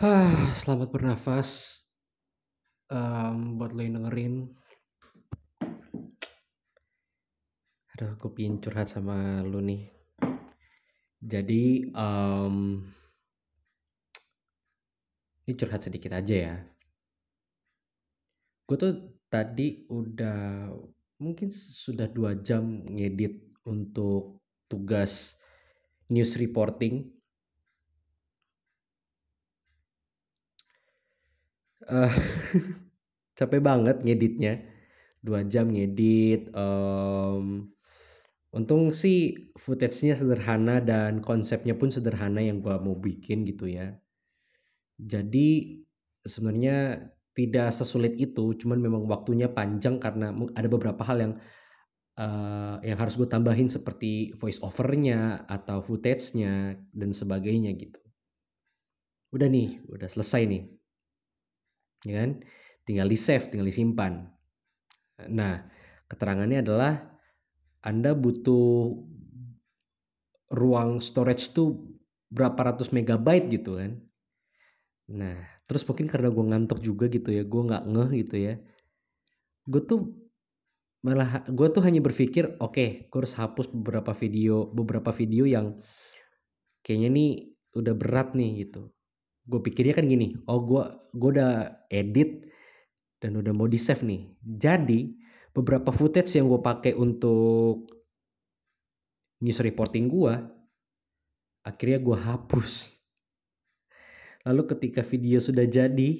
Hah, selamat bernafas. Um, buat lo yang dengerin. Aduh, gue pengen curhat sama lo nih. Jadi, um, ini curhat sedikit aja ya. Gue tuh tadi udah mungkin sudah dua jam ngedit untuk tugas news reporting uh, capek banget ngeditnya. Dua jam ngedit um, untung sih footage-nya sederhana dan konsepnya pun sederhana yang gua mau bikin gitu ya. Jadi sebenarnya tidak sesulit itu cuman memang waktunya panjang karena ada beberapa hal yang uh, yang harus gue tambahin seperti voice overnya atau footage-nya dan sebagainya gitu. Udah nih udah selesai nih ya kan? Tinggal di save, tinggal disimpan. Nah, keterangannya adalah Anda butuh ruang storage tuh berapa ratus megabyte gitu kan. Nah, terus mungkin karena gue ngantuk juga gitu ya, gue nggak ngeh gitu ya. Gue tuh malah gue tuh hanya berpikir, oke, okay, gue harus hapus beberapa video, beberapa video yang kayaknya nih udah berat nih gitu gue pikirnya kan gini oh gue gue udah edit dan udah mau di save nih. Jadi beberapa footage yang gue pakai untuk news reporting gue akhirnya gue hapus. Lalu ketika video sudah jadi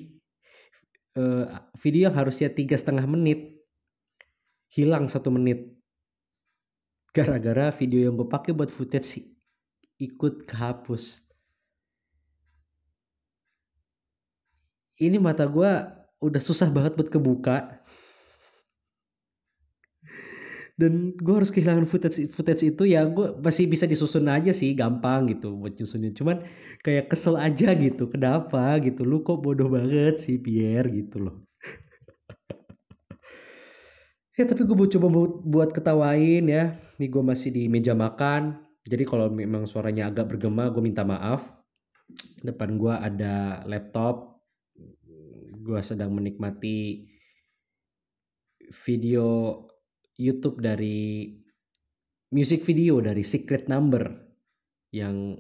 uh, video harusnya tiga setengah menit hilang satu menit. Gara-gara video yang gue pakai buat footage ikut kehapus ini mata gue udah susah banget buat kebuka. Dan gue harus kehilangan footage footage itu ya gue masih bisa disusun aja sih gampang gitu buat nyusunnya. Cuman kayak kesel aja gitu kenapa gitu? Lu kok bodoh banget sih Pierre gitu loh. Ya tapi gue coba buat ketawain ya. Nih gue masih di meja makan. Jadi kalau memang suaranya agak bergema gue minta maaf. Depan gue ada laptop gue sedang menikmati video YouTube dari music video dari Secret Number yang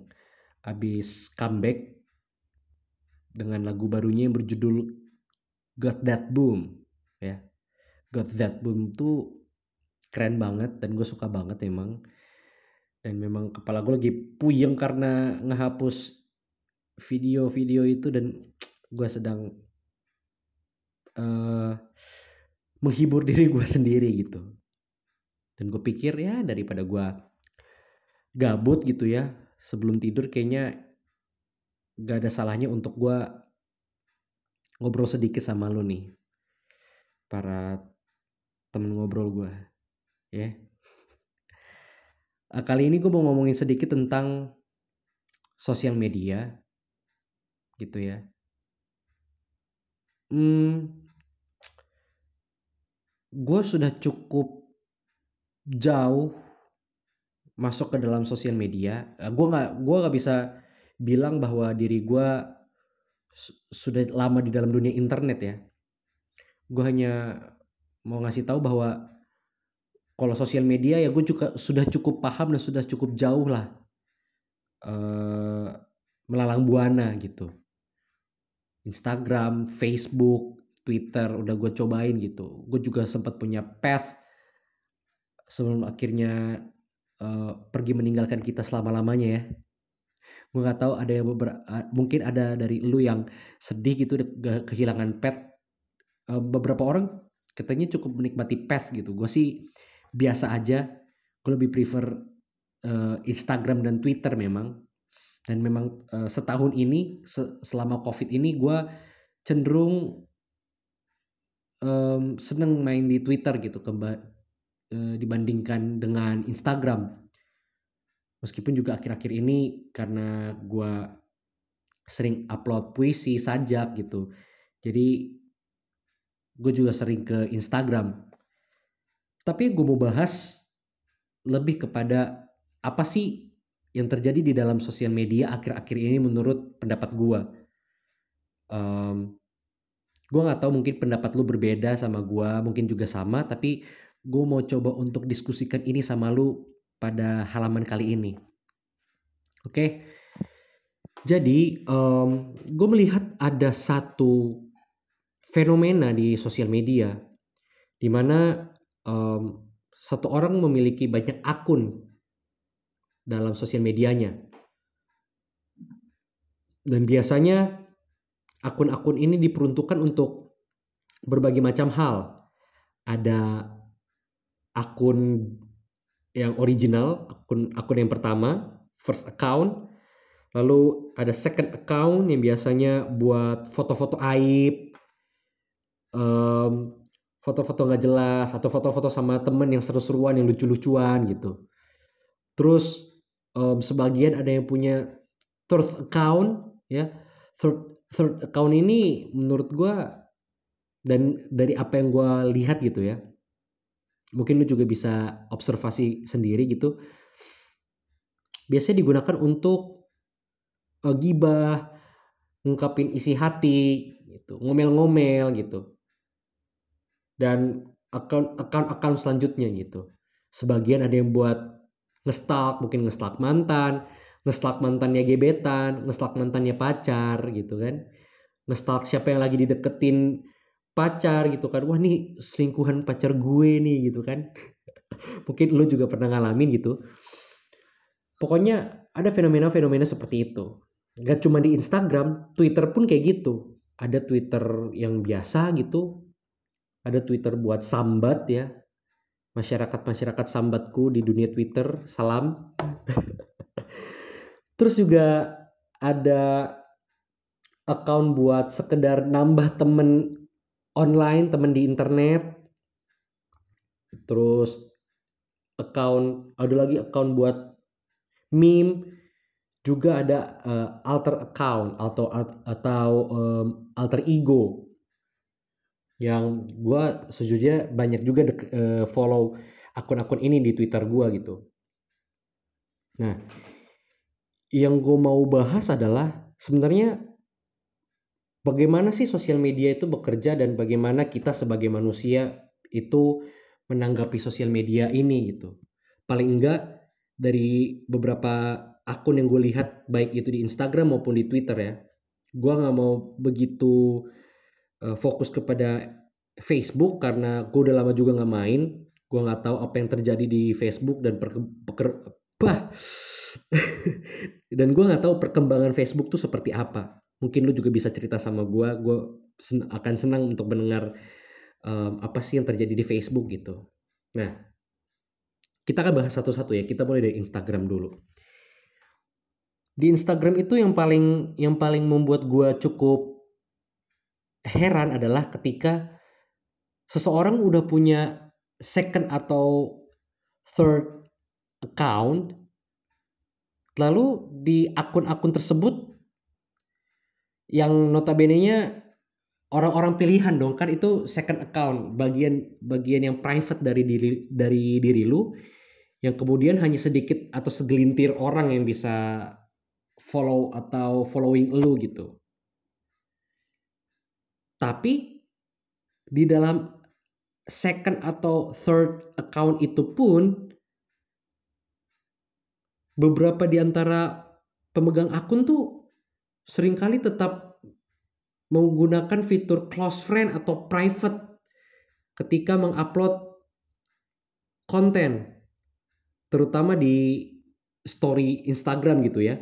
habis comeback dengan lagu barunya yang berjudul Got That Boom ya. Got That Boom tuh keren banget dan gue suka banget emang. Dan memang kepala gue lagi puyeng karena ngehapus video-video itu dan gue sedang uh, menghibur diri gue sendiri gitu. Dan gue pikir ya daripada gue gabut gitu ya sebelum tidur kayaknya gak ada salahnya untuk gue ngobrol sedikit sama lo nih. Para temen ngobrol gue ya. Uh, kali ini gue mau ngomongin sedikit tentang sosial media gitu ya. Hmm, gue sudah cukup jauh masuk ke dalam sosial media. Eh, gue nggak gue nggak bisa bilang bahwa diri gue sudah lama di dalam dunia internet ya. Gue hanya mau ngasih tahu bahwa kalau sosial media ya gue juga sudah cukup paham dan sudah cukup jauh lah uh, melalang buana gitu. Instagram, Facebook, Twitter udah gue cobain gitu. Gue juga sempat punya path sebelum akhirnya uh, pergi meninggalkan kita selama lamanya ya. Gue nggak tahu ada yang mungkin ada dari lu yang sedih gitu kehilangan pet uh, beberapa orang katanya cukup menikmati pet gitu. Gue sih biasa aja. Gue lebih prefer uh, Instagram dan Twitter memang. Dan memang uh, setahun ini se selama covid ini gue cenderung um, seneng main di Twitter gitu kemba uh, dibandingkan dengan Instagram. Meskipun juga akhir-akhir ini karena gue sering upload puisi, sajak gitu. Jadi gue juga sering ke Instagram. Tapi gue mau bahas lebih kepada apa sih yang terjadi di dalam sosial media akhir-akhir ini menurut pendapat gue. um, gue nggak tahu mungkin pendapat lu berbeda sama gue mungkin juga sama tapi gue mau coba untuk diskusikan ini sama lu pada halaman kali ini oke okay? jadi um, gue melihat ada satu fenomena di sosial media di mana um, satu orang memiliki banyak akun dalam sosial medianya dan biasanya akun-akun ini diperuntukkan untuk berbagai macam hal. Ada akun yang original, akun akun yang pertama, first account. Lalu ada second account yang biasanya buat foto-foto aib, um, foto-foto nggak jelas, atau foto-foto sama temen yang seru-seruan, yang lucu-lucuan gitu. Terus um, sebagian ada yang punya third account, ya third third account ini menurut gue dan dari apa yang gue lihat gitu ya mungkin lu juga bisa observasi sendiri gitu. Biasanya digunakan untuk uh, gibah ngungkapin isi hati gitu ngomel-ngomel gitu. Dan account account account selanjutnya gitu. Sebagian ada yang buat ngestalk mungkin ngestalk mantan ngestalk mantannya gebetan, ngestalk mantannya pacar gitu kan. Ngestalk siapa yang lagi dideketin pacar gitu kan. Wah nih selingkuhan pacar gue nih gitu kan. Mungkin lu juga pernah ngalamin gitu. Pokoknya ada fenomena-fenomena seperti itu. Gak cuma di Instagram, Twitter pun kayak gitu. Ada Twitter yang biasa gitu. Ada Twitter buat sambat ya. Masyarakat-masyarakat sambatku di dunia Twitter, salam. Terus juga ada account buat sekedar nambah temen online, temen di internet. Terus account ada lagi account buat meme juga ada uh, alter account atau atau um, alter ego yang gue sejujurnya banyak juga uh, follow akun-akun ini di Twitter gue gitu. Nah, yang gue mau bahas adalah sebenarnya bagaimana sih sosial media itu bekerja dan bagaimana kita sebagai manusia itu menanggapi sosial media ini gitu. Paling enggak dari beberapa akun yang gue lihat baik itu di Instagram maupun di Twitter ya, gue nggak mau begitu uh, fokus kepada Facebook karena gue udah lama juga nggak main. Gue nggak tahu apa yang terjadi di Facebook dan bah. Dan gue nggak tahu perkembangan Facebook tuh seperti apa. Mungkin lu juga bisa cerita sama gue gue sen akan senang untuk mendengar um, apa sih yang terjadi di Facebook gitu. Nah kita akan bahas satu-satu ya. Kita mulai dari Instagram dulu. Di Instagram itu yang paling yang paling membuat gue cukup heran adalah ketika seseorang udah punya second atau third account Lalu di akun-akun tersebut yang notabene-nya orang-orang pilihan dong kan itu second account, bagian bagian yang private dari diri dari diri lu yang kemudian hanya sedikit atau segelintir orang yang bisa follow atau following lu gitu. Tapi di dalam second atau third account itu pun beberapa di antara pemegang akun tuh sering kali tetap menggunakan fitur close friend atau private ketika mengupload konten terutama di story Instagram gitu ya.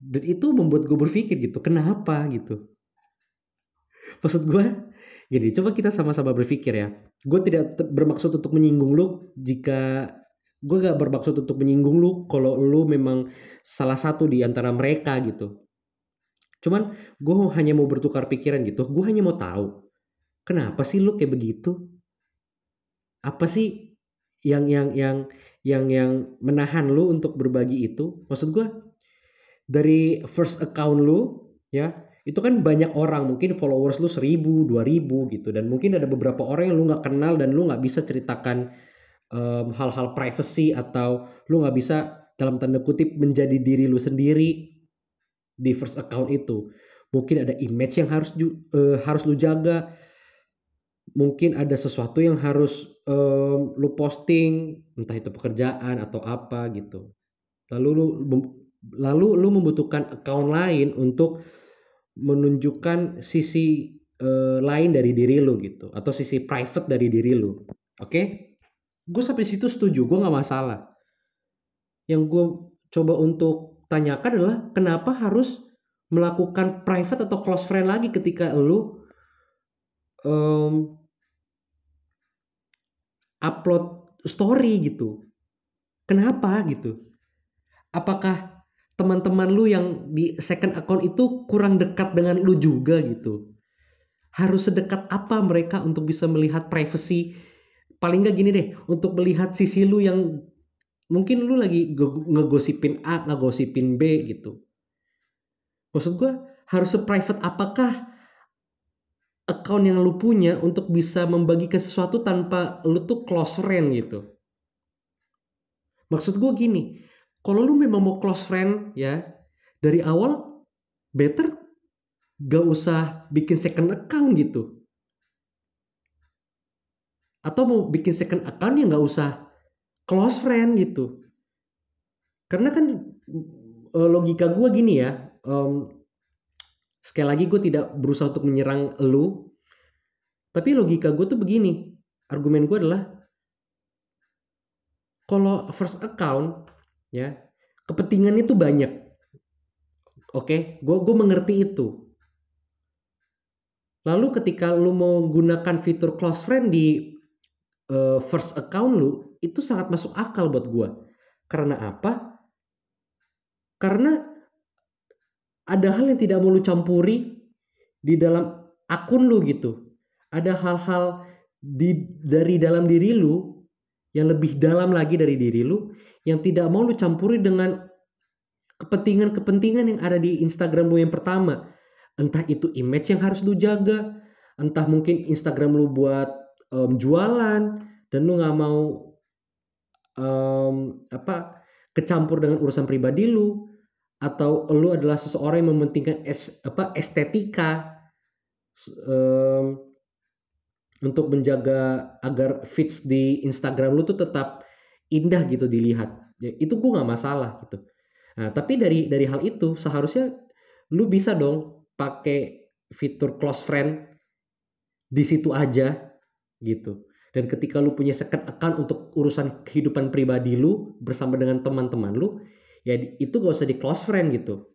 Dan itu membuat gue berpikir gitu kenapa? gitu. Maksud gue gini coba kita sama-sama berpikir ya. Gue tidak bermaksud untuk menyinggung lu jika gue gak bermaksud untuk menyinggung lu kalau lu memang salah satu di antara mereka gitu. Cuman gue hanya mau bertukar pikiran gitu. Gue hanya mau tahu kenapa sih lu kayak begitu? Apa sih yang yang yang yang yang menahan lu untuk berbagi itu? Maksud gue dari first account lu ya itu kan banyak orang. Mungkin followers lu seribu dua ribu gitu. Dan mungkin ada beberapa orang yang lu nggak kenal dan lu nggak bisa ceritakan hal hal-hal privacy atau lu nggak bisa dalam tanda kutip menjadi diri lu sendiri di first account itu. Mungkin ada image yang harus uh, harus lu jaga. Mungkin ada sesuatu yang harus um, lu posting entah itu pekerjaan atau apa gitu. Lalu lu lalu lu membutuhkan account lain untuk menunjukkan sisi uh, lain dari diri lu gitu atau sisi private dari diri lu. Oke? okay? Gue sampai situ setuju gue nggak masalah. Yang gue coba untuk tanyakan adalah kenapa harus melakukan private atau close friend lagi ketika lu um, upload story gitu? Kenapa gitu? Apakah teman-teman lu yang di second account itu kurang dekat dengan lu juga gitu? Harus sedekat apa mereka untuk bisa melihat privacy paling nggak gini deh untuk melihat sisi lu yang mungkin lu lagi ngegosipin A ngegosipin B gitu. Maksud gue harus seprivate apakah account yang lu punya untuk bisa membagikan sesuatu tanpa lu tuh close friend gitu? Maksud gue gini kalau lu memang mau close friend ya dari awal better gak usah bikin second account gitu atau mau bikin second account ya nggak usah close friend gitu. Karena kan eh, logika gue gini ya um, sekali lagi gue tidak berusaha untuk menyerang lu. Tapi logika gue tuh begini argumen gue adalah kalau first account ya kepentingan itu banyak. Oke okay? gue gue mengerti itu. Lalu ketika lu mau gunakan fitur close friend di uh, first account lu itu sangat masuk akal buat gue. Karena apa? Karena ada hal yang tidak mau lu campuri di dalam akun lu gitu. Ada hal-hal di dari dalam diri lu yang lebih dalam lagi dari diri lu yang tidak mau lu campuri dengan kepentingan-kepentingan yang ada di Instagram lu yang pertama. Entah itu image yang harus lu jaga, entah mungkin Instagram lu buat um, jualan dan lu nggak mau um, apa kecampur dengan urusan pribadi lu atau lu adalah seseorang yang mementingkan es, apa estetika um, untuk menjaga agar feeds di Instagram lu tuh tetap indah gitu dilihat. Ya, itu gue nggak masalah gitu. Nah tapi dari dari hal itu seharusnya lu bisa dong pakai fitur close friend di situ aja gitu. Dan ketika lu punya second account untuk urusan kehidupan pribadi lu bersama dengan teman-teman lu, ya itu gak usah di close friend gitu.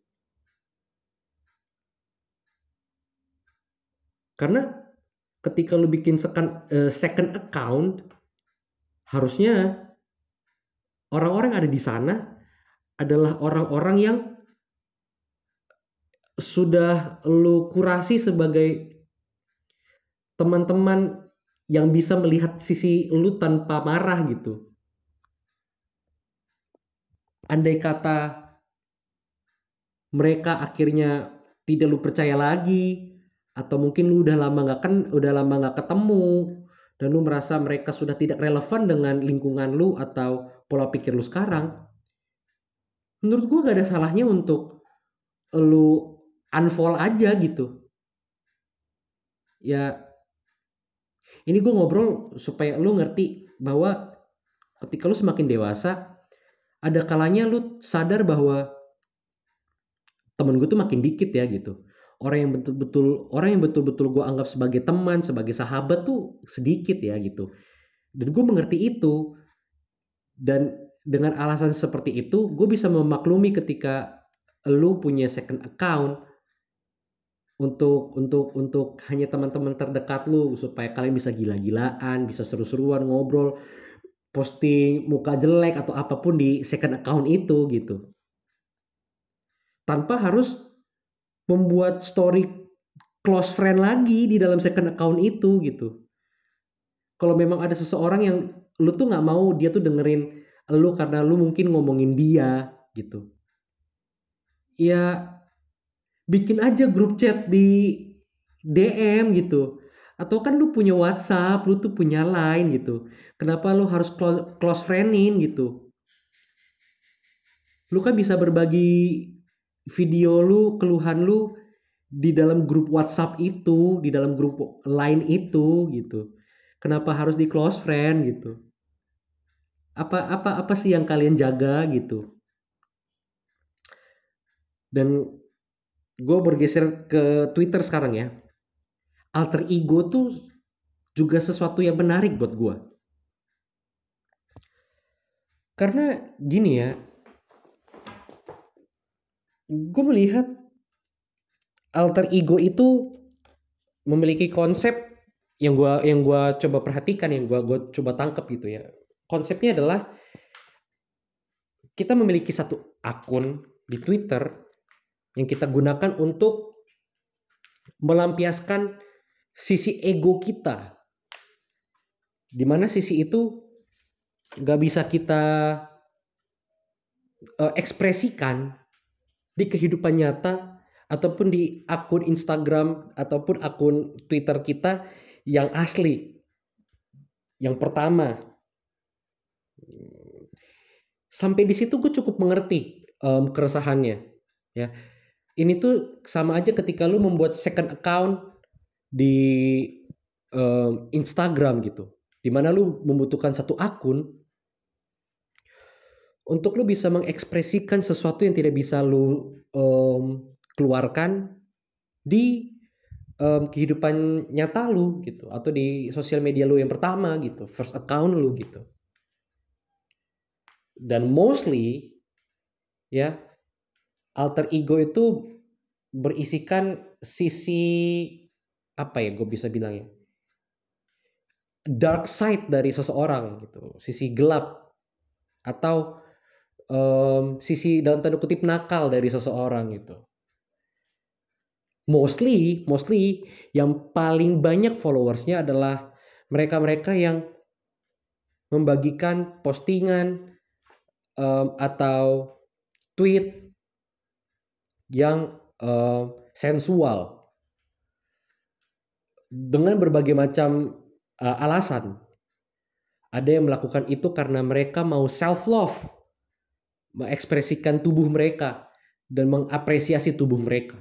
Karena ketika lu bikin second, uh, second account, harusnya orang-orang yang ada di sana adalah orang-orang yang sudah lu kurasi sebagai teman-teman yang bisa melihat sisi lu tanpa marah gitu. Andai kata mereka akhirnya tidak lu percaya lagi atau mungkin lu udah lama nggak kan udah lama nggak ketemu dan lu merasa mereka sudah tidak relevan dengan lingkungan lu atau pola pikir lu sekarang menurut gua gak ada salahnya untuk lu unfollow aja gitu ya ini gue ngobrol supaya lu ngerti bahwa ketika lu semakin dewasa ada kalanya lu sadar bahwa temen gue tuh makin dikit ya gitu. Orang yang betul-betul orang yang betul-betul gue anggap sebagai teman sebagai sahabat tuh sedikit ya gitu. Dan gue mengerti itu. Dan dengan alasan seperti itu gue bisa memaklumi ketika lu punya second account untuk untuk untuk hanya teman-teman terdekat lu supaya kalian bisa gila-gilaan, bisa seru-seruan ngobrol, posting muka jelek atau apa pun di second account itu gitu. Tanpa harus membuat story close friend lagi di dalam second account itu gitu. Kalau memang ada seseorang yang lu tuh nggak mau dia tuh dengerin lu karena lu mungkin ngomongin dia gitu. Ya bikin aja grup chat di DM gitu atau kan lu punya WhatsApp, lu tuh punya Line gitu. Kenapa lu harus close, friendin gitu? Lu kan bisa berbagi video lu, keluhan lu di dalam grup WhatsApp itu, di dalam grup lain itu gitu. Kenapa harus di close friend gitu? Apa apa apa sih yang kalian jaga gitu? Dan gue bergeser ke Twitter sekarang ya. Alter ego tuh juga sesuatu yang menarik buat gue. Karena gini ya, gue melihat alter ego itu memiliki konsep yang gue yang gua coba perhatikan yang gue gua coba tangkap gitu ya konsepnya adalah kita memiliki satu akun di Twitter yang kita gunakan untuk melampiaskan sisi ego kita di mana sisi itu gak bisa kita uh, ekspresikan di kehidupan nyata ataupun di akun Instagram ataupun akun Twitter kita yang asli. Yang pertama, sampai di situ gue cukup mengerti um, keresahannya. Ya, ini tuh sama aja ketika lu membuat second account di um, Instagram gitu, di mana lu membutuhkan satu akun untuk lu bisa mengekspresikan sesuatu yang tidak bisa lu um, keluarkan di um, kehidupan nyata lu gitu. Atau di sosial media lu yang pertama gitu. First account lu gitu. Dan mostly ya alter ego itu berisikan sisi apa ya gue bisa bilang ya dark side dari seseorang gitu sisi gelap atau um, sisi dalam tanda kutip nakal dari seseorang gitu. Mostly, mostly yang paling banyak followersnya adalah mereka-mereka yang membagikan postingan um, atau tweet yang um, sensual dengan berbagai macam uh, alasan. Ada yang melakukan itu karena mereka mau self love mengekspresikan tubuh mereka dan mengapresiasi tubuh mereka.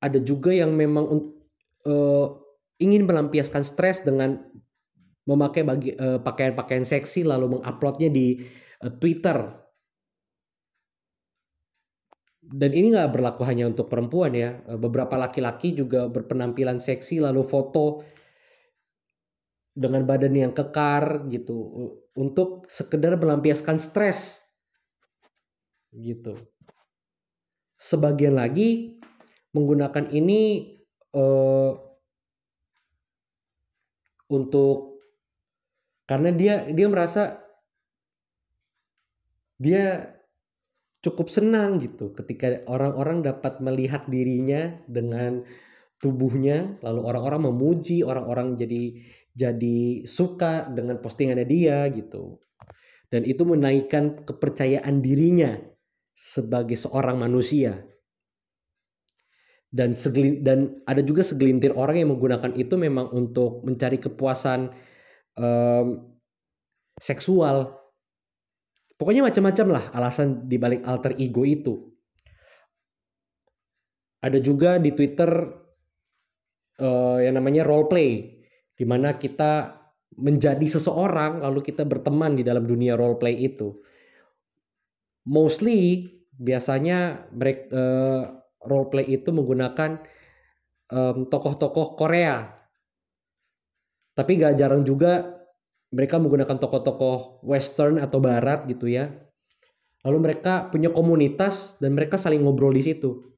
Ada juga yang memang uh, ingin melampiaskan stres dengan memakai bagi uh, pakaian-pakaian seksi lalu menguploadnya di uh, Twitter. Dan ini nggak berlaku hanya untuk perempuan ya, beberapa laki-laki juga berpenampilan seksi lalu foto dengan badan yang kekar gitu untuk sekedar melampiaskan stres gitu. Sebagian lagi menggunakan ini uh, untuk karena dia dia merasa dia cukup senang gitu ketika orang-orang dapat melihat dirinya dengan tubuhnya lalu orang-orang memuji orang-orang jadi jadi suka dengan postingannya dia gitu. Dan itu menaikkan kepercayaan dirinya sebagai seorang manusia. Dan segelin, dan ada juga segelintir orang yang menggunakan itu memang untuk mencari kepuasan um, seksual. Pokoknya macam-macam lah alasan dibalik alter ego itu. Ada juga di Twitter uh, yang namanya role play di mana kita menjadi seseorang lalu kita berteman di dalam dunia role play itu. Mostly biasanya mereka uh, eh, role play itu menggunakan tokoh tokoh-tokoh Korea. Tapi gak jarang juga mereka menggunakan tokoh-tokoh western atau barat gitu ya. Lalu mereka punya komunitas dan mereka saling ngobrol di situ.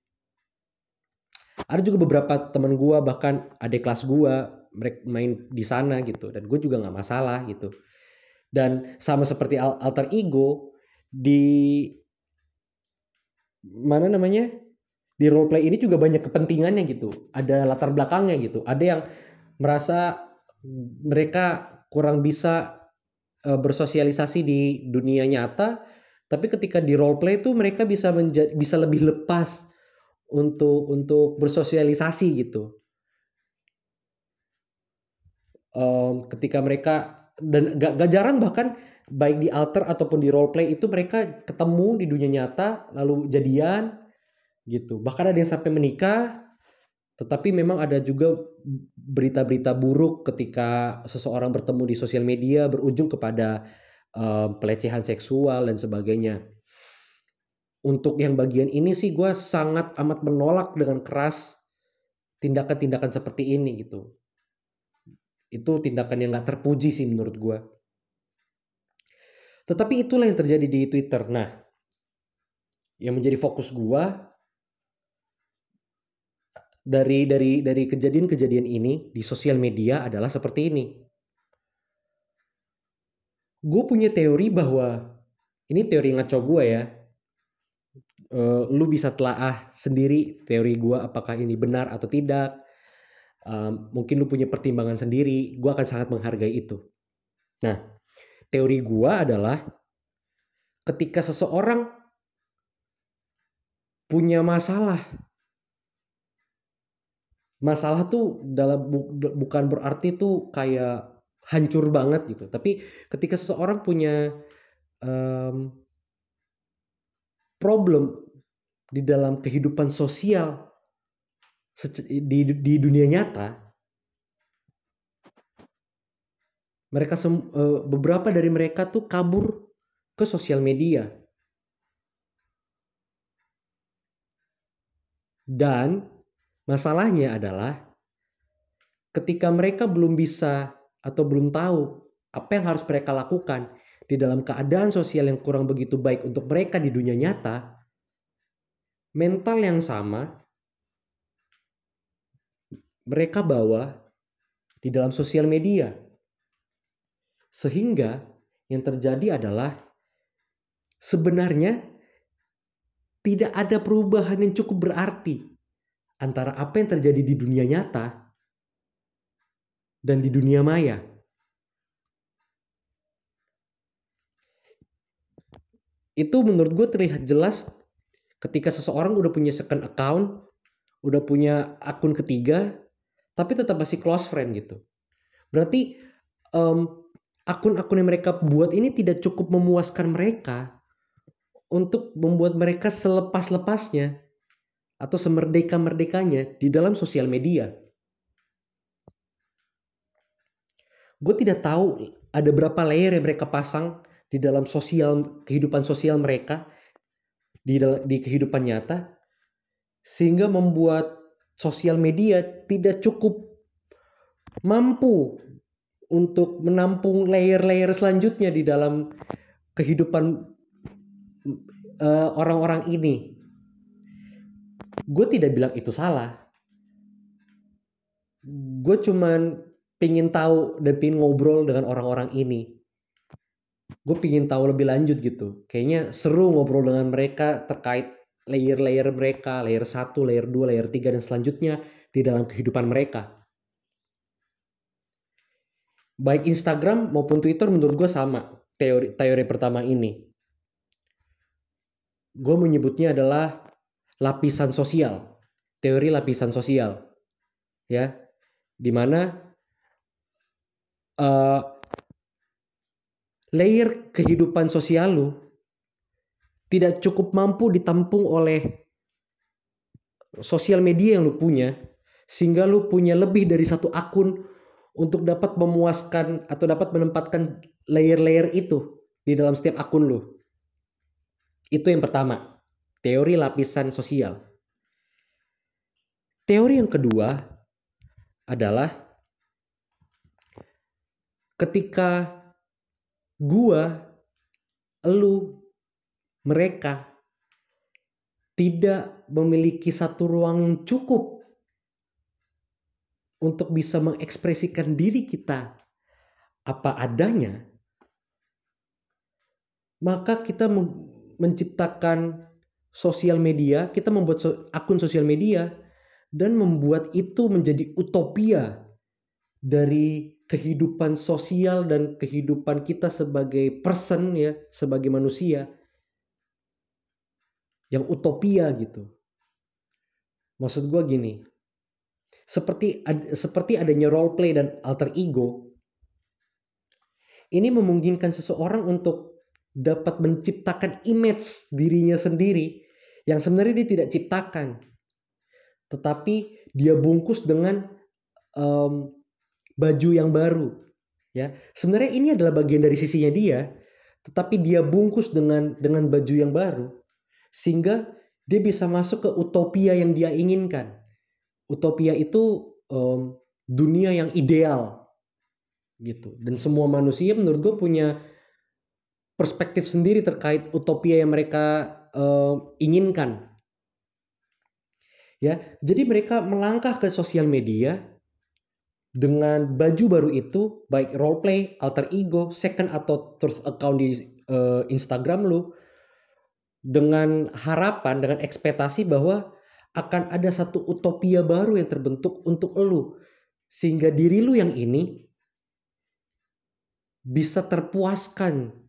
Ada juga beberapa teman gua bahkan adik kelas gua mereka main di sana gitu dan gue juga nggak masalah gitu dan sama seperti alter ego di mana namanya di role play ini juga banyak kepentingannya gitu ada latar belakangnya gitu ada yang merasa mereka kurang bisa uh, bersosialisasi di dunia nyata tapi ketika di role play itu mereka bisa menjadi bisa lebih lepas untuk untuk bersosialisasi gitu um, ketika mereka dan gak, gak jarang bahkan baik di alter ataupun di role play itu mereka ketemu di dunia nyata lalu jadian gitu. Bahkan ada yang sampai menikah, tetapi memang ada juga berita-berita buruk ketika seseorang bertemu di sosial media berujung kepada um, pelecehan seksual dan sebagainya. Untuk yang bagian ini sih gue sangat amat menolak dengan keras tindakan-tindakan seperti ini gitu. Itu tindakan yang gak terpuji sih menurut gue. Tetapi itulah yang terjadi di Twitter. Nah, yang menjadi fokus gue dari dari dari kejadian-kejadian ini di sosial media adalah seperti ini. Gue punya teori bahwa ini teori ngaco gue ya. Uh, lu bisa telaah sendiri teori gue apakah ini benar atau tidak. Um, mungkin lu punya pertimbangan sendiri. Gue akan sangat menghargai itu. Nah, teori gue adalah ketika seseorang punya masalah masalah tuh dalam bukan berarti tuh kayak hancur banget gitu. Tapi ketika seseorang punya um, problem di dalam kehidupan sosial di, di dunia nyata mereka sem, uh, beberapa dari mereka tuh kabur ke sosial media. Dan Masalahnya adalah ketika mereka belum bisa atau belum tahu apa yang harus mereka lakukan di dalam keadaan sosial yang kurang begitu baik untuk mereka di dunia nyata, mental yang sama mereka bawa di dalam sosial media. Sehingga yang terjadi adalah sebenarnya tidak ada perubahan yang cukup berarti antara apa yang terjadi di dunia nyata dan di dunia maya. Itu menurut gue terlihat jelas ketika seseorang udah punya second account, udah punya akun ketiga, tapi tetap masih close friend gitu. Berarti um, akun-akun yang mereka buat ini tidak cukup memuaskan mereka untuk membuat mereka selepas-lepasnya atau semerdeka-merdekanya di dalam sosial media. Gue tidak tahu ada berapa layer yang mereka pasang di dalam sosial kehidupan sosial mereka di di kehidupan nyata sehingga membuat sosial media tidak cukup mampu untuk menampung layer-layer selanjutnya di dalam kehidupan eh, orang-orang uh, ini gue tidak bilang itu salah. Gue cuman pingin tahu dan pingin ngobrol dengan orang-orang ini. Gue pingin tahu lebih lanjut gitu. Kayaknya seru ngobrol dengan mereka terkait layer-layer mereka layer 1, layer 2, layer 3 dan selanjutnya di dalam kehidupan mereka. Baik Instagram maupun Twitter menurut gue sama teori teori pertama ini. Gue menyebutnya adalah lapisan sosial, teori lapisan sosial, ya, di mana uh, eh, layer kehidupan sosial lu tidak cukup mampu ditampung oleh sosial media yang lu punya, sehingga lu punya lebih dari satu akun untuk dapat memuaskan atau dapat menempatkan layer-layer itu di dalam setiap akun lu. Itu yang pertama teori lapisan sosial. Teori yang kedua adalah ketika gua, elu, mereka tidak memiliki satu ruang yang cukup untuk bisa mengekspresikan diri kita apa adanya, maka kita menciptakan sosial media, kita membuat so akun sosial media dan membuat itu menjadi utopia dari kehidupan sosial dan kehidupan kita sebagai person ya, sebagai manusia yang utopia gitu. Maksud gue gini, seperti seperti adanya role play dan alter ego, ini memungkinkan seseorang untuk dapat menciptakan image dirinya sendiri yang sebenarnya dia tidak ciptakan. Tetapi dia bungkus dengan um, baju yang baru ya. Sebenarnya ini adalah bagian dari sisinya dia tetapi dia bungkus dengan dengan baju yang baru sehingga dia bisa masuk ke utopia yang dia inginkan. Utopia itu um, dunia yang ideal gitu. Dan semua manusia menurut gue punya perspektif sendiri terkait utopia yang mereka uh, inginkan. Ya jadi mereka melangkah ke sosial media dengan baju baru itu baik role play alter ego second atau third account di uh, Instagram lu dengan harapan dengan ekspektasi bahwa akan ada satu utopia baru yang terbentuk untuk lu. Sehingga diri lu yang ini bisa terpuaskan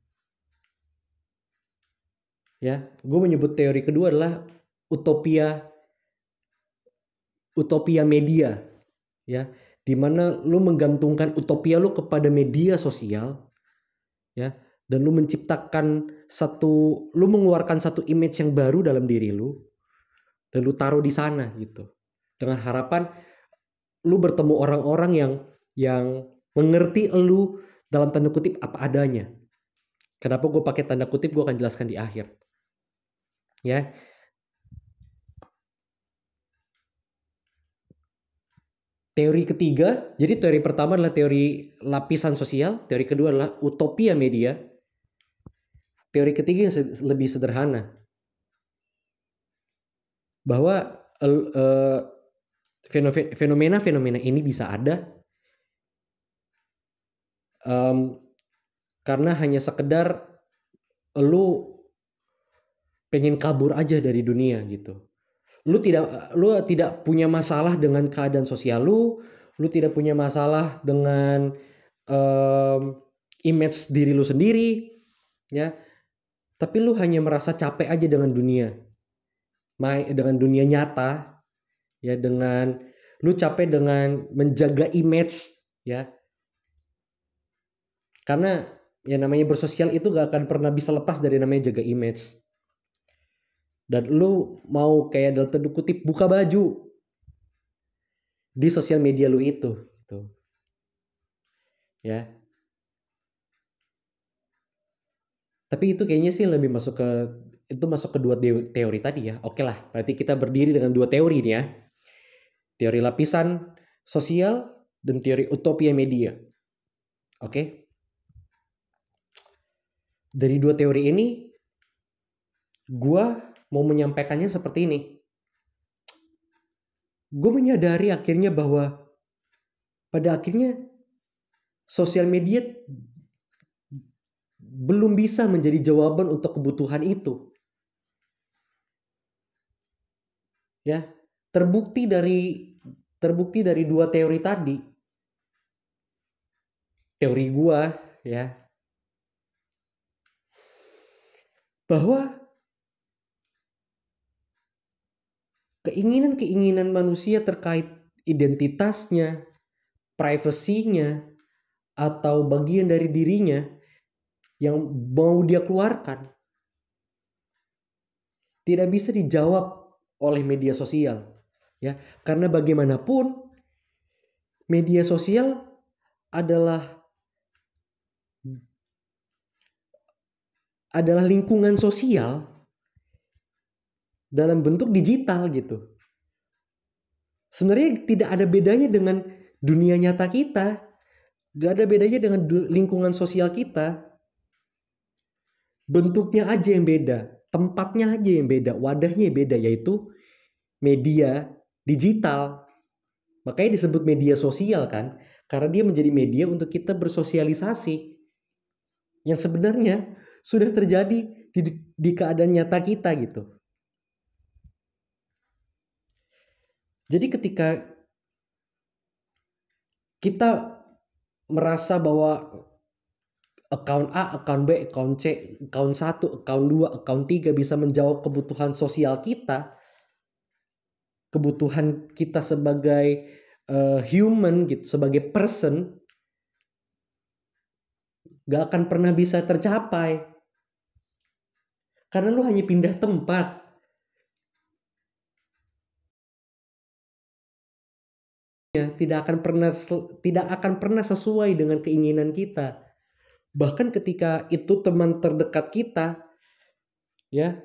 ya gue menyebut teori kedua adalah utopia utopia media. Ya di mana lu menggantungkan utopia lu kepada media sosial ya dan lu menciptakan satu lu mengeluarkan satu image yang baru dalam diri lu dan lu taruh di sana gitu. Dengan harapan lu bertemu orang-orang yang yang mengerti lu dalam tanda kutip apa adanya. Kenapa gue pakai tanda kutip? Gue akan jelaskan di akhir ya. Teori ketiga, jadi teori pertama adalah teori lapisan sosial, teori kedua adalah utopia media. Teori ketiga yang lebih sederhana, bahwa uh, fenomena-fenomena ini bisa ada. Um, karena hanya sekedar lu pengen kabur aja dari dunia gitu. Lu tidak lu tidak punya masalah dengan keadaan sosial lu, lu tidak punya masalah dengan um, image diri lu sendiri, ya. Tapi lu hanya merasa capek aja dengan dunia dengan dunia nyata ya dengan lu capek dengan menjaga image ya karena ya namanya bersosial itu gak akan pernah bisa lepas dari namanya jaga image dan lu mau kayak dalam tanda kutip buka baju di sosial media lu itu gitu ya tapi itu kayaknya sih lebih masuk ke itu masuk ke dua teori tadi ya. Oke lah, berarti kita berdiri dengan dua teori nih ya. Teori lapisan sosial dan teori utopia media. Oke. Dari dua teori ini, gue mau menyampaikannya seperti ini. Gue menyadari akhirnya bahwa pada akhirnya sosial media belum bisa menjadi jawaban untuk kebutuhan itu. ya terbukti dari terbukti dari dua teori tadi teori gua ya bahwa keinginan-keinginan manusia terkait identitasnya, privasinya, atau bagian dari dirinya yang mau dia keluarkan tidak bisa dijawab oleh media sosial ya. Karena bagaimanapun media sosial adalah adalah lingkungan sosial dalam bentuk digital gitu. Sebenarnya tidak ada bedanya dengan dunia nyata kita. Gak ada bedanya dengan lingkungan sosial kita. Bentuknya aja yang beda, tempatnya aja yang beda, wadahnya yang beda yaitu media digital. Makanya disebut media sosial kan, karena dia menjadi media untuk kita bersosialisasi. Yang sebenarnya sudah terjadi di, di keadaan nyata kita gitu. Jadi ketika kita merasa bahwa account A, account B, account C, account 1, account 2, account 3 bisa menjawab kebutuhan sosial kita, kebutuhan kita sebagai uh, human gitu, sebagai person gak akan pernah bisa tercapai. Karena lu hanya pindah tempat. Tidak akan pernah tidak akan pernah sesuai dengan keinginan kita. Bahkan ketika itu teman terdekat kita ya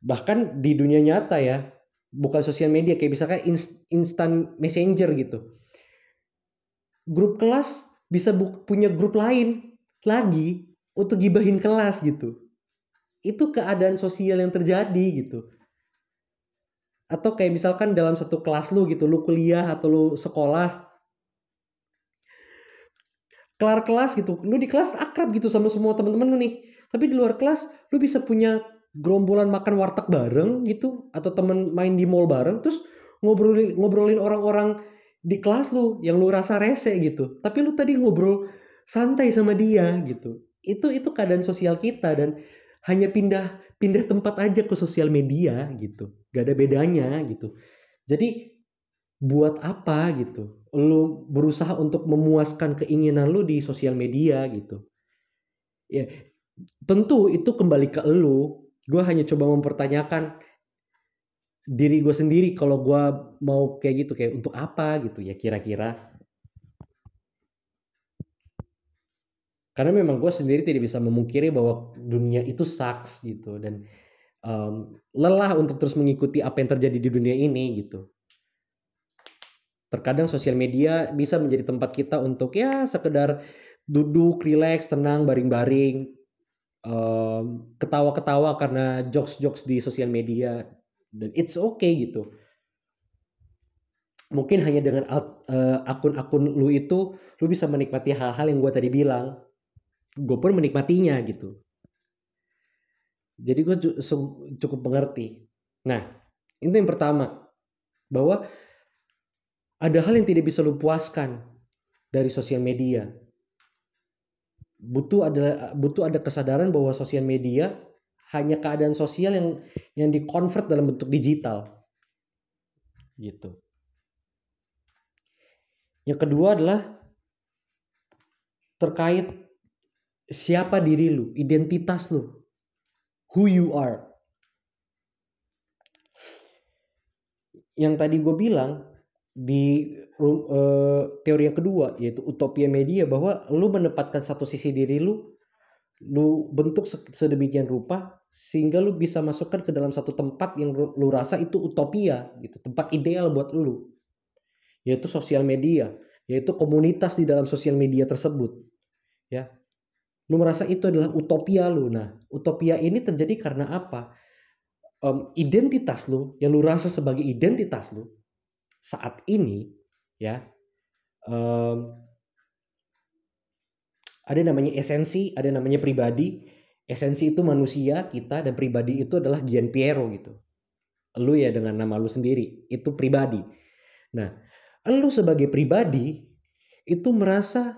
bahkan di dunia nyata ya, bukan sosial media kayak misalkan instant messenger gitu. Grup kelas bisa punya grup lain lagi untuk gibahin kelas gitu. Itu keadaan sosial yang terjadi gitu atau kayak misalkan dalam satu kelas lu gitu lu kuliah atau lu sekolah. Kelar kelas gitu lu di kelas akrab gitu sama semua teman-teman lu nih. Tapi di luar kelas lu bisa punya gerombolan makan warteg bareng gitu atau temen main di mall bareng terus ngobrolin ngobrolin orang-orang di kelas lu yang lu rasa rese gitu. Tapi lu tadi ngobrol santai sama dia gitu. Itu itu keadaan sosial kita dan hanya pindah pindah tempat aja ke sosial media gitu. Gak ada bedanya gitu. Jadi buat apa gitu? Lu berusaha untuk memuaskan keinginan lu di sosial media gitu. Ya tentu itu kembali ke lu. Gue hanya coba mempertanyakan diri gue sendiri kalau gue mau kayak gitu kayak untuk apa gitu ya kira-kira karena memang gue sendiri tidak bisa memungkiri bahwa dunia itu sucks gitu dan um, lelah untuk terus mengikuti apa yang terjadi di dunia ini gitu terkadang sosial media bisa menjadi tempat kita untuk ya sekedar duduk, relax, tenang, baring-baring, um, ketawa-ketawa karena jokes-jokes di sosial media dan it's okay gitu. Mungkin hanya dengan uh, akun-akun lu itu lu bisa menikmati hal-hal yang gue tadi bilang gue pun menikmatinya gitu. Jadi gue cukup mengerti. Nah itu yang pertama bahwa ada hal yang tidak bisa lu puaskan dari sosial media. Butuh ada butuh ada kesadaran bahwa sosial media hanya keadaan sosial yang yang dikonvert dalam bentuk digital. Gitu. Yang kedua adalah terkait siapa diri lu, identitas lu, who you are. Yang tadi gue bilang di uh, teori yang kedua yaitu utopia media bahwa lu menempatkan satu sisi diri lu lu bentuk sedemikian rupa sehingga lu bisa masukkan ke dalam satu tempat yang lu rasa itu utopia gitu tempat ideal buat lu yaitu sosial media yaitu komunitas di dalam sosial media tersebut ya lu merasa itu adalah utopia lu. Nah, utopia ini terjadi karena apa? Um, identitas lu yang lu rasa sebagai identitas lu saat ini ya um, ada namanya esensi, ada namanya pribadi. Esensi itu manusia kita dan pribadi itu adalah Gian Piero gitu. Lu ya dengan nama lu sendiri itu pribadi. Nah, lu sebagai pribadi itu merasa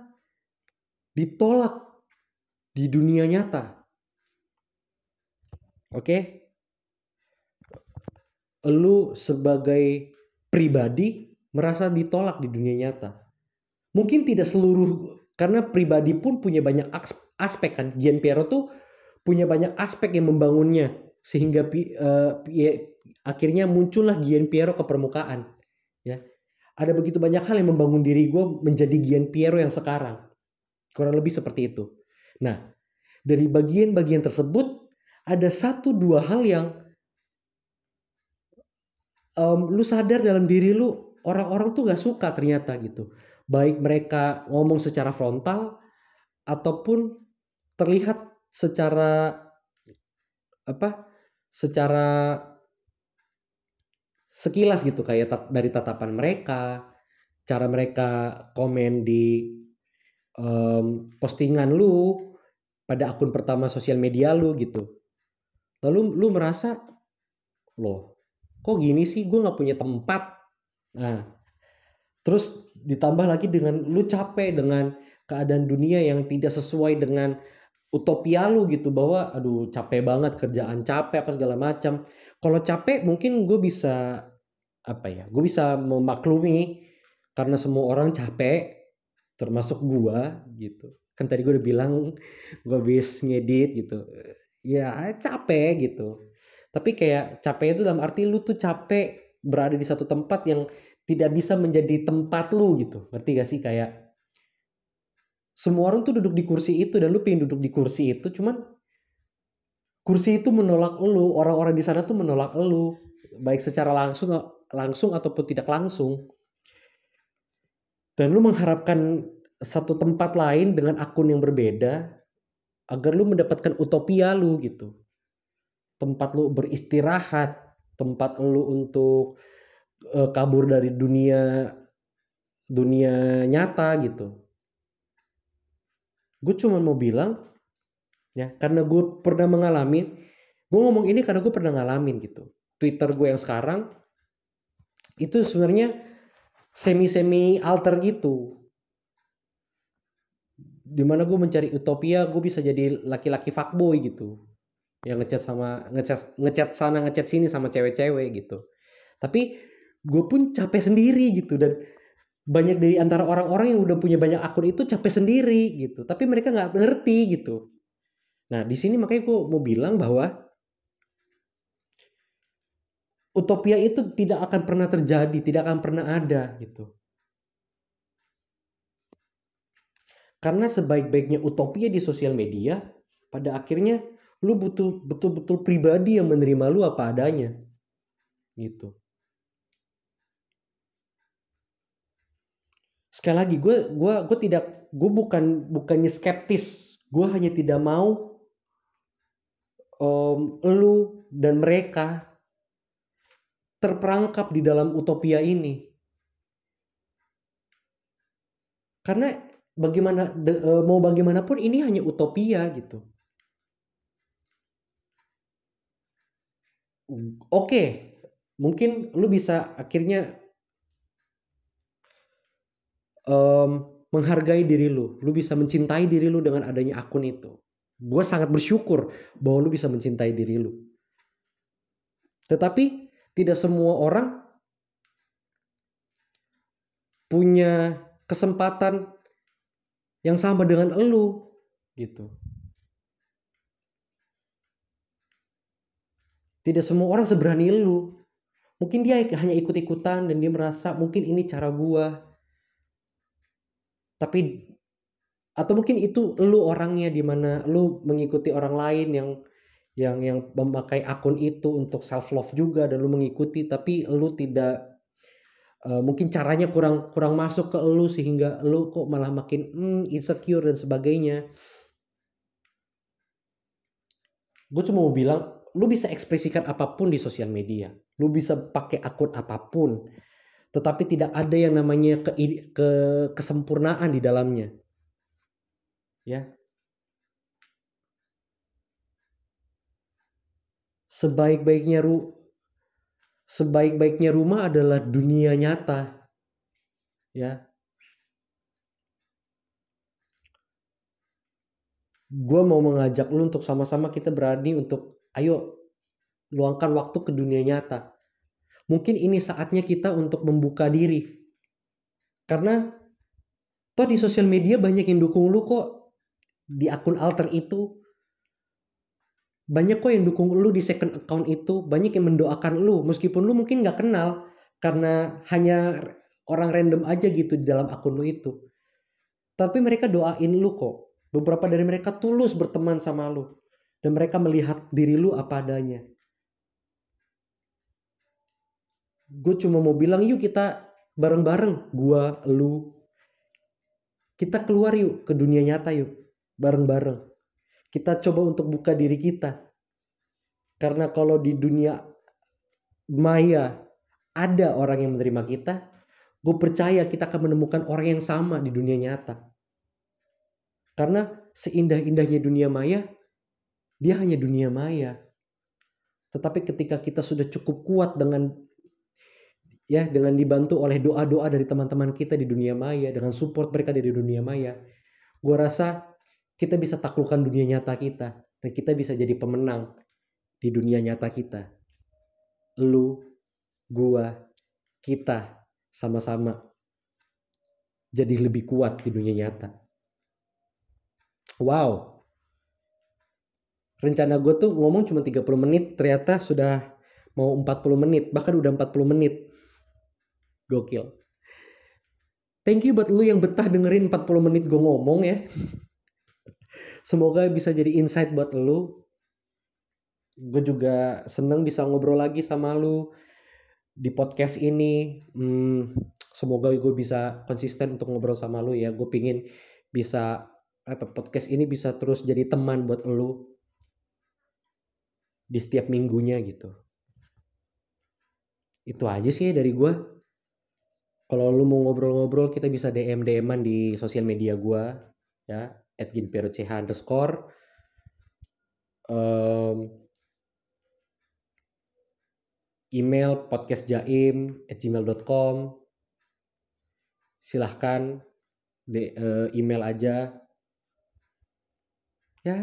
ditolak di dunia nyata. Oke? Okay? Lu sebagai pribadi merasa ditolak di dunia nyata. Mungkin tidak seluruh karena pribadi pun punya banyak aspek kan. Gian Piero tuh punya banyak aspek yang membangunnya sehingga uh, akhirnya muncullah Gian Piero ke permukaan. Ya, ada begitu banyak hal yang membangun diri gue menjadi Gian Piero yang sekarang. Kurang lebih seperti itu. Nah, dari bagian-bagian tersebut ada satu dua hal yang um, lu sadar dalam diri lu orang-orang tuh gak suka ternyata gitu. Baik mereka ngomong secara frontal ataupun terlihat secara apa? Secara sekilas gitu kayak dari tatapan mereka, cara mereka komen di um, postingan lu pada akun pertama sosial media lu gitu. Lalu lu merasa loh kok gini sih? Gue nggak punya tempat. Nah terus ditambah lagi dengan lu capek dengan keadaan dunia yang tidak sesuai dengan utopia lu gitu bahwa aduh capek banget kerjaan capek apa segala macam. Kalau capek mungkin gue bisa apa ya gue bisa memaklumi karena semua orang capek termasuk gua gitu. Kan tadi gue udah bilang gue habis ngedit gitu. Ya capek gitu. Tapi kayak capek itu dalam arti lu tuh capek berada di satu tempat yang tidak bisa menjadi tempat lu gitu. Ngerti gak sih? Kayak semua orang tuh duduk di kursi itu dan lu pengen duduk di kursi itu cuman kursi itu menolak lu orang-orang di sana tuh menolak lu baik secara langsung langsung ataupun tidak langsung dan lu mengharapkan satu tempat lain dengan akun yang berbeda agar lu mendapatkan utopia lu gitu. Tempat lu beristirahat tempat lu untuk uh, kabur dari dunia dunia nyata gitu. Gue cuma mau bilang ya karena gue pernah mengalami gue ngomong ini karena gue pernah ngalamin gitu. Twitter gue yang sekarang itu sebenarnya semi semi alter gitu. Di mana gue mencari utopia gue bisa jadi laki-laki fuckboy gitu. Yang ngechat sama ngechat ngechat sana ngechat sini sama cewek-cewek gitu. Tapi gue pun capek sendiri gitu dan banyak dari antara orang-orang yang udah punya banyak akun itu capek sendiri gitu. Tapi mereka nggak ngerti gitu. Nah di sini makanya gue mau bilang bahwa utopia itu tidak akan pernah terjadi tidak akan pernah ada gitu. Karena sebaik-baiknya utopia di sosial media pada akhirnya lu butuh betul-betul pribadi yang menerima lu apa adanya gitu. Sekali lagi gue gue gue tidak gue bukan bukannya skeptis. Gue hanya tidak mau um, lu dan mereka terperangkap di dalam utopia ini karena bagaimana uh, mau bagaimanapun ini hanya utopia gitu oke mungkin lu bisa akhirnya um, menghargai diri lu. Lu bisa mencintai diri lu dengan adanya akun itu. Gue sangat bersyukur bahwa lu bisa mencintai diri lu. Tetapi tidak semua orang punya kesempatan yang sama dengan lu gitu. Tidak semua orang seberani lu. Mungkin dia hanya ikut-ikutan dan dia merasa mungkin ini cara gua tapi atau mungkin itu lu orangnya di mana lu mengikuti orang lain yang yang yang memakai akun itu untuk self love juga dan lu mengikuti tapi lu tidak uh, mungkin caranya kurang kurang masuk ke lu sehingga lu kok malah makin hmm, insecure dan sebagainya gue cuma mau bilang lu bisa ekspresikan apa pun di sosial media lu bisa pakai akun apa pun tetapi tidak ada yang namanya ke, ke kesempurnaan di dalamnya. Ya. Sebaik-baiknya ru sebaik-baiknya rumah adalah dunia nyata. Ya. Gue mau mengajak lu untuk sama-sama kita berani untuk ayo luangkan waktu ke dunia nyata mungkin ini saatnya kita untuk membuka diri. Karena toh di sosial media banyak yang dukung lu kok di akun alter itu. Banyak kok yang dukung lu di second account itu, banyak yang mendoakan lu meskipun lu mungkin nggak kenal karena hanya orang random aja gitu di dalam akun lu itu. Tapi mereka doain lu kok. Beberapa dari mereka tulus berteman sama lu dan mereka melihat diri lu apa adanya. gue cuma mau bilang yuk kita bareng-bareng gua lu kita keluar yuk ke dunia nyata yuk bareng-bareng kita coba untuk buka diri kita. Karena kalau di dunia maya ada orang yang menerima kita gue percaya kita akan menemukan orang yang sama di dunia nyata. Karena seindah-indahnya dunia maya dia hanya dunia maya. Tetapi ketika kita sudah cukup kuat dengan ya dengan dibantu oleh doa-doa dari teman-teman kita di dunia maya dengan support mereka dari dunia maya gue rasa kita bisa taklukkan dunia nyata kita dan kita bisa jadi pemenang di dunia nyata kita. Lu gua kita sama-sama jadi lebih kuat di dunia nyata. Wow. Rencana gue tuh ngomong cuma 30 menit ternyata sudah mau 40 menit bahkan udah 40 menit. Gokil. Thank you buat lu yang betah dengerin 40 menit gue ngomong ya semoga bisa jadi insight buat lu. Gue juga seneng bisa ngobrol lagi sama lu di podcast ini. Hmm, semoga gue bisa konsisten untuk ngobrol sama lu ya. Gue pingin bisa apa podcast ini bisa terus jadi teman buat lu di setiap minggunya gitu. Itu aja sih dari gue kalau lu mau ngobrol-ngobrol kita bisa DM DM-an di sosial media gue ya at underscore. Um, email podcastjaim at gmail.com silahkan de, uh, email aja. Ya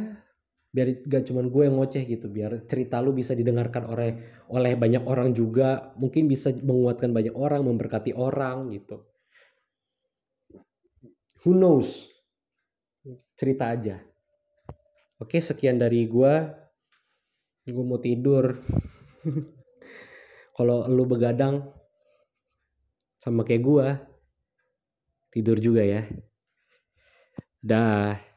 biar gak cuman gue yang ngoceh gitu biar cerita lu bisa didengarkan oleh oleh banyak orang juga. Mungkin bisa menguatkan banyak orang memberkati orang gitu. Who knows cerita aja. Oke sekian dari gue gue mau tidur. Kalau lu begadang sama kayak gue tidur juga ya. Dah